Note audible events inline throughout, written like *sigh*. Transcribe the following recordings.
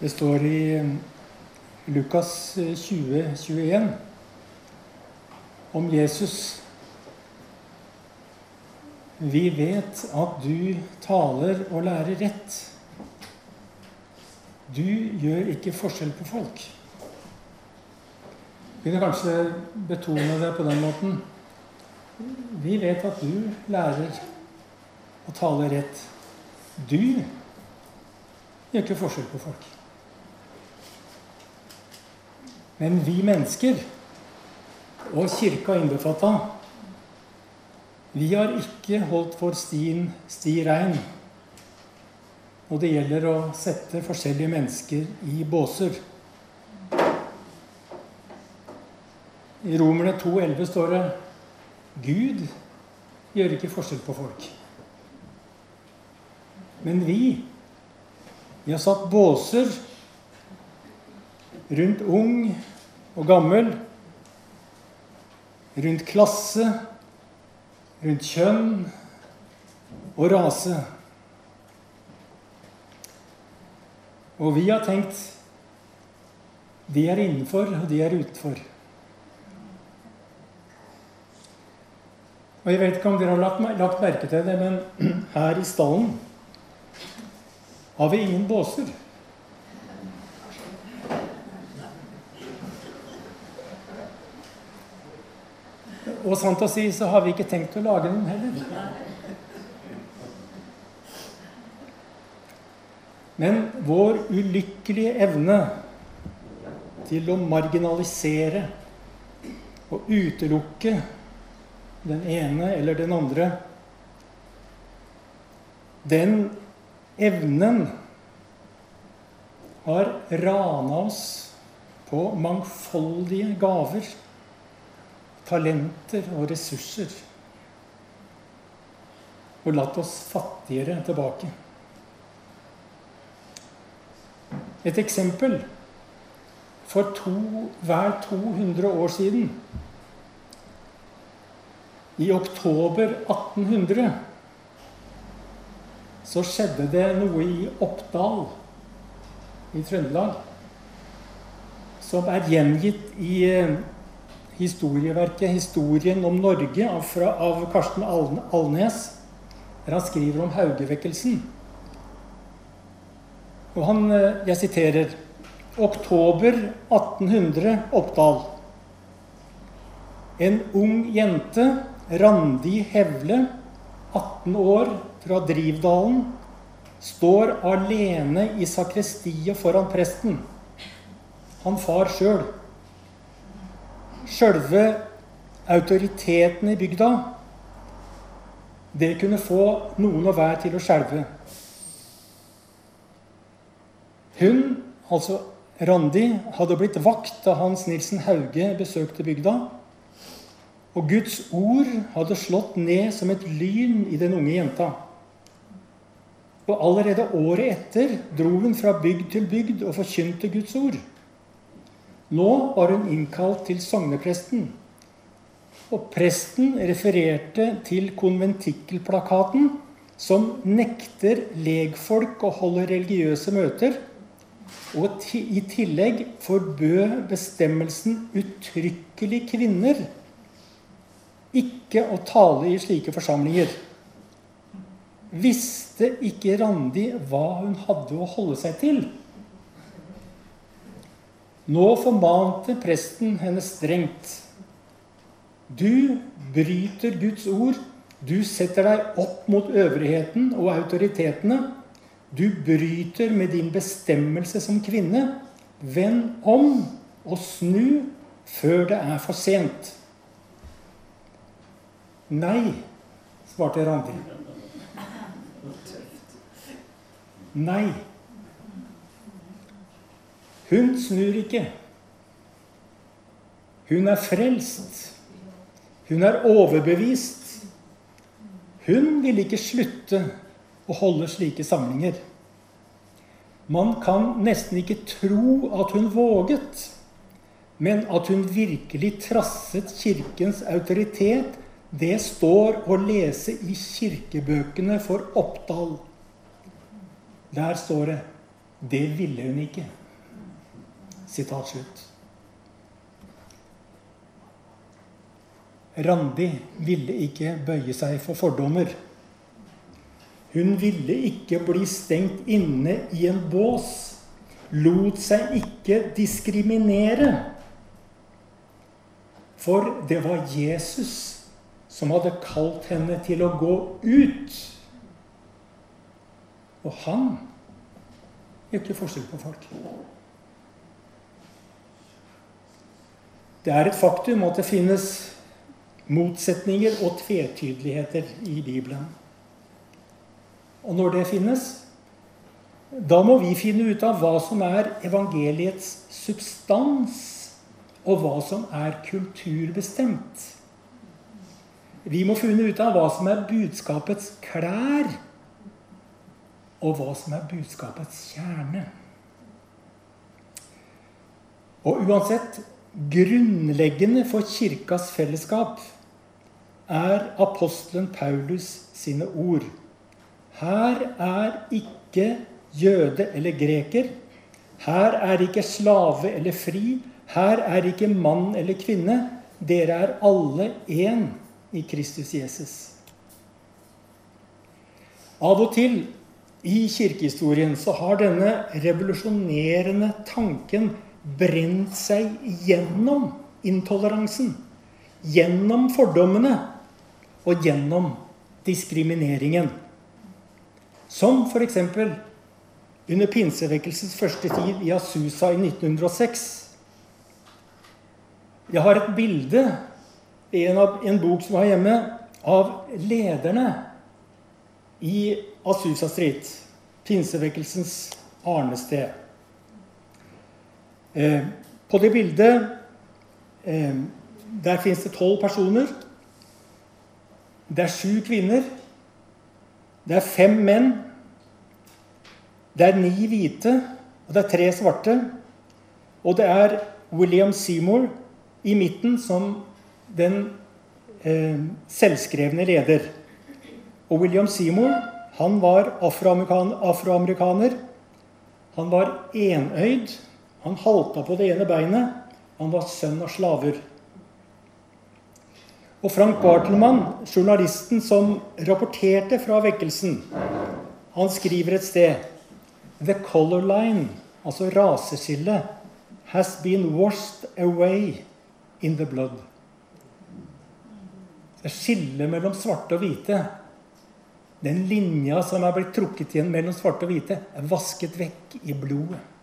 Det står i um, Lukas 20, 21 om Jesus. Vi vet at du taler og lærer rett. Du gjør ikke forskjell på folk. Vi kunne kanskje betone det på den måten. Vi vet at du lærer å tale rett. Du gjør ikke forskjell på folk. Men vi mennesker, og kirka innbefatta, vi har ikke holdt for stien sti rein. Og det gjelder å sette forskjellige mennesker i båser. I Romerne 2,11 står det Gud gjør ikke forskjell på folk. Men vi, vi har satt båser rundt ung og gammel, rundt klasse, rundt kjønn og rase. Og vi har tenkt de er innenfor, og de er utenfor. Og Jeg vet ikke om dere har lagt, lagt merke til det, men *clears throat* her i stallen har vi ingen båser. Og sant å si så har vi ikke tenkt å lage den heller. Men vår ulykkelige evne til å marginalisere og utelukke den ene eller den andre Den evnen har rana oss på mangfoldige gaver talenter og ressurser. Og latt oss fattigere tilbake. Et eksempel. For to, hver 200 år siden, i oktober 1800, så skjedde det noe i Oppdal i Trøndelag som er gjengitt i eh, historieverket 'Historien om Norge' av, fra, av Karsten Alnes, der han skriver om Haugevekkelsen. Og han, eh, Jeg siterer Oktober 1800, Oppdal. En ung jente, Randi Hevle, 18 år, fra Drivdalen, står alene i sakristiet foran presten. Han far sjøl sjølve autoriteten i bygda, det kunne få noen og hver til å skjelve. Hun, altså Randi, hadde blitt vakt da Hans Nilsen Hauge besøkte bygda. Og Guds ord hadde slått ned som et lyn i den unge jenta. Og allerede året etter dro hun fra bygd til bygd og forkynte Guds ord. Nå var hun innkalt til sognepresten. Og presten refererte til konventikkelplakaten som nekter legfolk å holde religiøse møter, og i tillegg forbød bestemmelsen uttrykkelig kvinner ikke å tale i slike forsamlinger. Visste ikke Randi hva hun hadde å holde seg til? Nå formante presten henne strengt. Du bryter Guds ord. Du setter deg opp mot øvrigheten og autoritetene. Du bryter med din bestemmelse som kvinne. Vend om og snu før det er for sent. Nei, svarte Randi. Nei. Hun snur ikke. Hun er frelst. Hun er overbevist. Hun vil ikke slutte å holde slike samlinger. Man kan nesten ikke tro at hun våget, men at hun virkelig trasset Kirkens autoritet, det står å lese i kirkebøkene for Oppdal. Der står det Det ville hun ikke. Sitat slutt. Randi ville ikke bøye seg for fordommer. Hun ville ikke bli stengt inne i en bås. Lot seg ikke diskriminere. For det var Jesus som hadde kalt henne til å gå ut. Og han gjør ikke forskjell på folk. Det er et faktum at det finnes motsetninger og tvetydeligheter i Bibelen. Og når det finnes, da må vi finne ut av hva som er evangeliets substans, og hva som er kulturbestemt. Vi må finne ut av hva som er budskapets klær, og hva som er budskapets kjerne. Og uansett grunnleggende for kirkas fellesskap er apostelen Paulus sine ord. Her er ikke jøde eller greker. Her er ikke slave eller fri. Her er ikke mann eller kvinne. Dere er alle én i Kristus Jesus. Av og til i kirkehistorien så har denne revolusjonerende tanken brent seg gjennom intoleransen. Gjennom fordommene og gjennom diskrimineringen. Som f.eks. under pinsevekkelsens første tid i Asusa i 1906. Jeg har et bilde i en, en bok som jeg har hjemme, av lederne i Asusa Street, pinsevekkelsens arnested. Eh, på det bildet eh, der fins det tolv personer. Det er sju kvinner. Det er fem menn. Det er ni hvite, og det er tre svarte. Og det er William Seymour i midten som den eh, selvskrevne leder. Og William Seymour han var afroamerikaner. Han var enøyd. Han halta på det ene beinet. Han var sønn av slaver. Og Frank Bartelmann, journalisten som rapporterte fra vekkelsen, han skriver et sted The color line, altså raseskillet, has been washed away in the blood. Det skillet mellom svarte og hvite den linja som er blitt trukket igjen mellom svarte og hvite, er vasket vekk i blodet.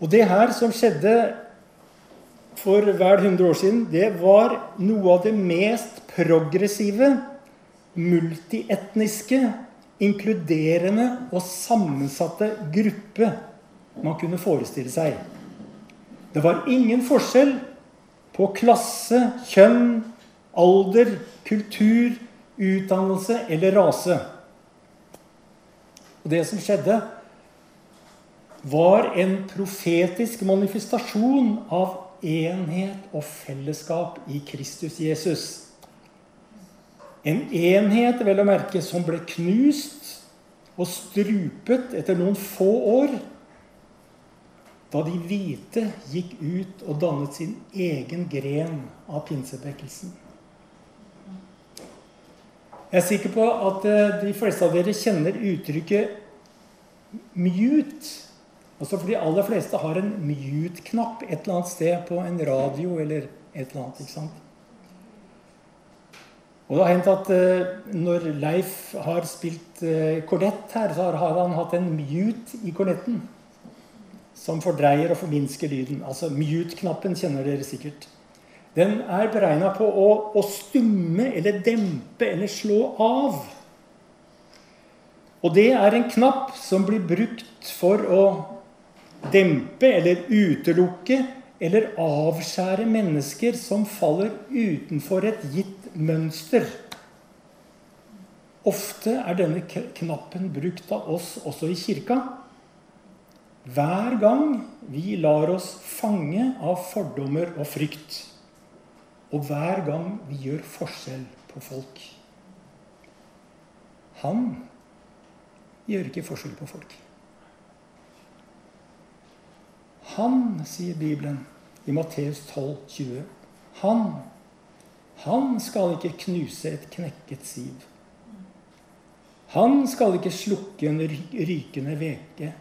Og det her som skjedde for vel 100 år siden, det var noe av det mest progressive, multietniske, inkluderende og sammensatte gruppe man kunne forestille seg. Det var ingen forskjell på klasse, kjønn, alder, kultur, utdannelse eller rase. Og det som skjedde, var en profetisk manifestasjon av enhet og fellesskap i Kristus Jesus. En enhet vel å merke som ble knust og strupet etter noen få år da de hvite gikk ut og dannet sin egen gren av pinsevekkelsen. Jeg er sikker på at eh, de fleste av dere kjenner uttrykket 'mute'. Altså for de aller fleste har en mute-knapp et eller annet sted på en radio eller et eller annet. ikke sant? Og det har hendt at uh, når Leif har spilt uh, kornett her, så har han hatt en mute i kornetten. Som fordreier og forminsker lyden. Altså mute-knappen kjenner dere sikkert. Den er beregna på å, å, stumme eller dempe eller slå av. Og det er en knapp som blir brukt for å dempe eller utelukke eller avskjære mennesker som faller utenfor et gitt mønster. Ofte er denne knappen brukt av oss også i kirka. Hver gang vi lar oss fange av fordommer og frykt. Og hver gang vi gjør forskjell på folk. Han gjør ikke forskjell på folk. Han, sier Bibelen i Matteus 12, 20. Han, han skal ikke knuse et knekket siv. Han skal ikke slukke en rykende veke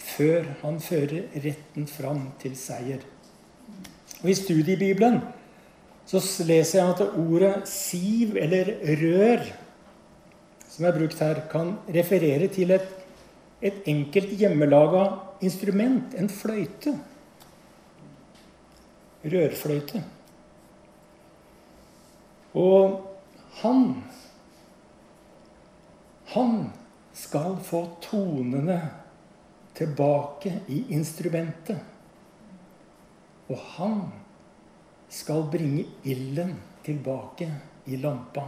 før han fører retten fram til seier. Og I studiebibelen så leser jeg at ordet siv eller rør, som er brukt her, kan referere til et, et enkelt hjemmelaga instrument, en fløyte. Rørfløyte. Og han Han skal få tonene tilbake i instrumentet. Og han skal bringe ilden tilbake i lampa.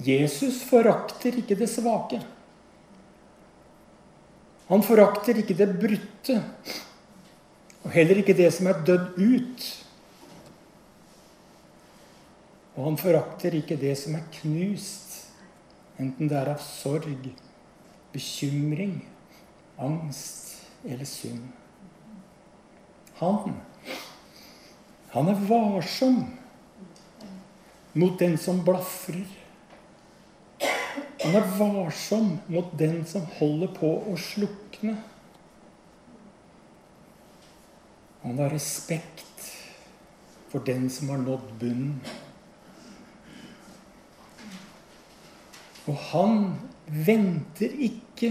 Jesus forakter ikke det svake. Han forakter ikke det brutte, og heller ikke det som er dødd ut. Og han forakter ikke det som er knust, enten det er av sorg, bekymring, angst eller synd. Han, han er varsom mot den som blafrer. Han er varsom mot den som holder på å slukne. Han har respekt for den som har nådd bunnen. Og han venter ikke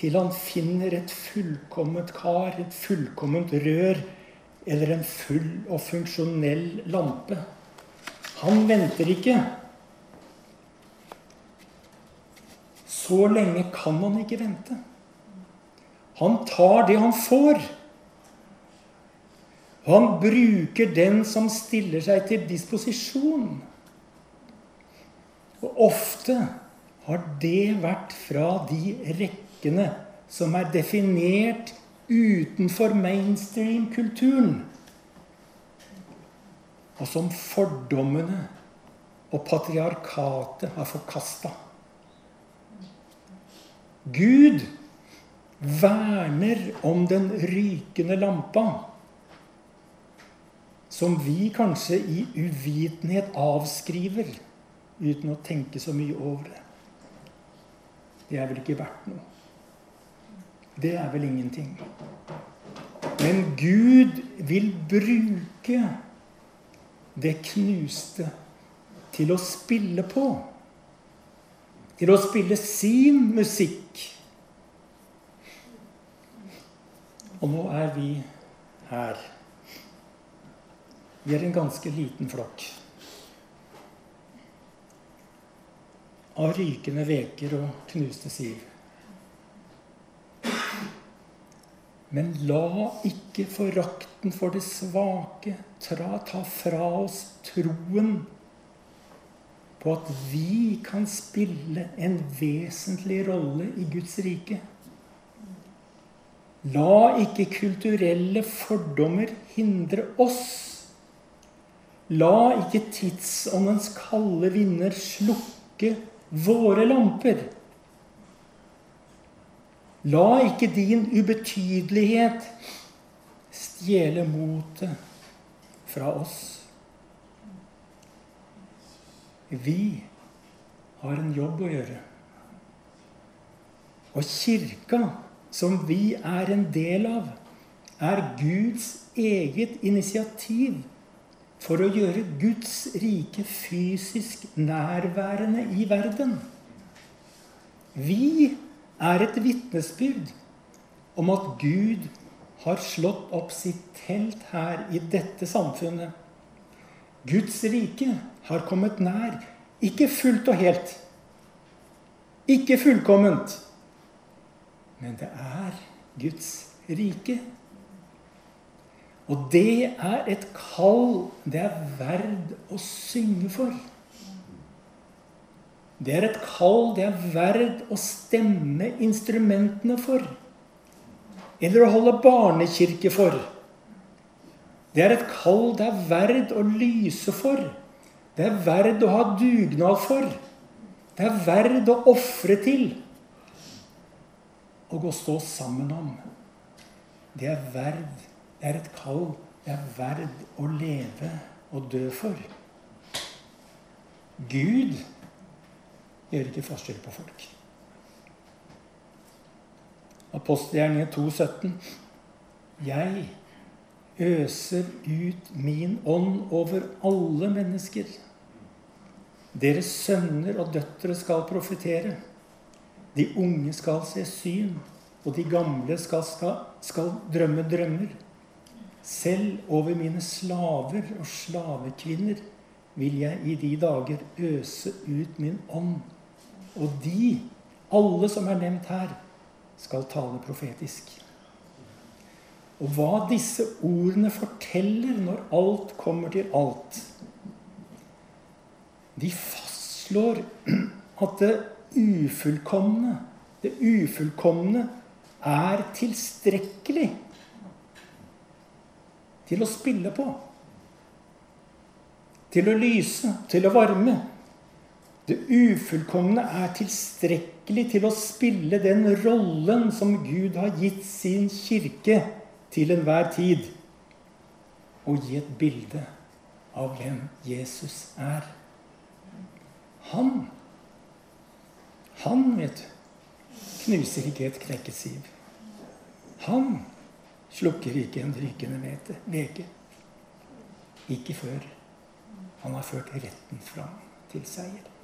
til han finner et fullkomment kar, et fullkomment rør eller en full og funksjonell lampe. Han venter ikke. Så lenge kan han ikke vente. Han tar det han får. Han bruker den som stiller seg til disposisjon. Og ofte har det vært fra de rekkene som er definert utenfor mainstream-kulturen, og som fordommene og patriarkatet har forkasta. Gud verner om den rykende lampa, som vi kanskje i uvitenhet avskriver uten å tenke så mye over det. Det er vel ikke verdt noe. Det er vel ingenting. Men Gud vil bruke det knuste til å spille på. Til å spille sin musikk. Og nå er vi her. Vi er en ganske liten flokk. Av rykende veker og knuste siv. Men la ikke forakten for det svake ta fra oss troen på at vi kan spille en vesentlig rolle i Guds rike. La ikke kulturelle fordommer hindre oss. La ikke tidsåndens kalde vinder slukke våre lamper. La ikke din ubetydelighet stjele motet fra oss. Vi har en jobb å gjøre. Og kirka, som vi er en del av, er Guds eget initiativ for å gjøre Guds rike fysisk nærværende i verden. Vi er et vitnesbyrd om at Gud har slått opp sitt telt her i dette samfunnet. Guds rike har kommet nær. Ikke fullt og helt. Ikke fullkomment. Men det er Guds rike. Og det er et kall det er verd å synge for. Det er et kall det er verd å stemme instrumentene for. Eller å holde barnekirke for. Det er et kall det er verd å lyse for. Det er verd å ha dugnad for. Det er verd å ofre til. Og å stå sammen om. Det er verd. Det er et kall det er verd å leve og dø for. Gud gjør ikke forskjell på folk. Apostelgjerningen 2,17. Jeg øser ut min ånd over alle mennesker. Deres sønner og døtre skal profetere. De unge skal se syn, og de gamle skal, skal, skal drømme drømmer. Selv over mine slaver og slavekvinner vil jeg i de dager øse ut min ånd. Og de, alle som er nevnt her, skal tale profetisk. Og hva disse ordene forteller når alt kommer til alt De fastslår at det ufullkomne, det ufullkomne, er tilstrekkelig til å spille på. Til å lyse, til å varme. Det ufullkomne er tilstrekkelig til å spille den rollen som Gud har gitt sin kirke til enhver tid. Og gi et bilde av hvem Jesus er. Han, han, vet du, knuser ikke et knekket siv. Han slukker ikke en rykende veke. Ikke før han har ført retten fram til seier.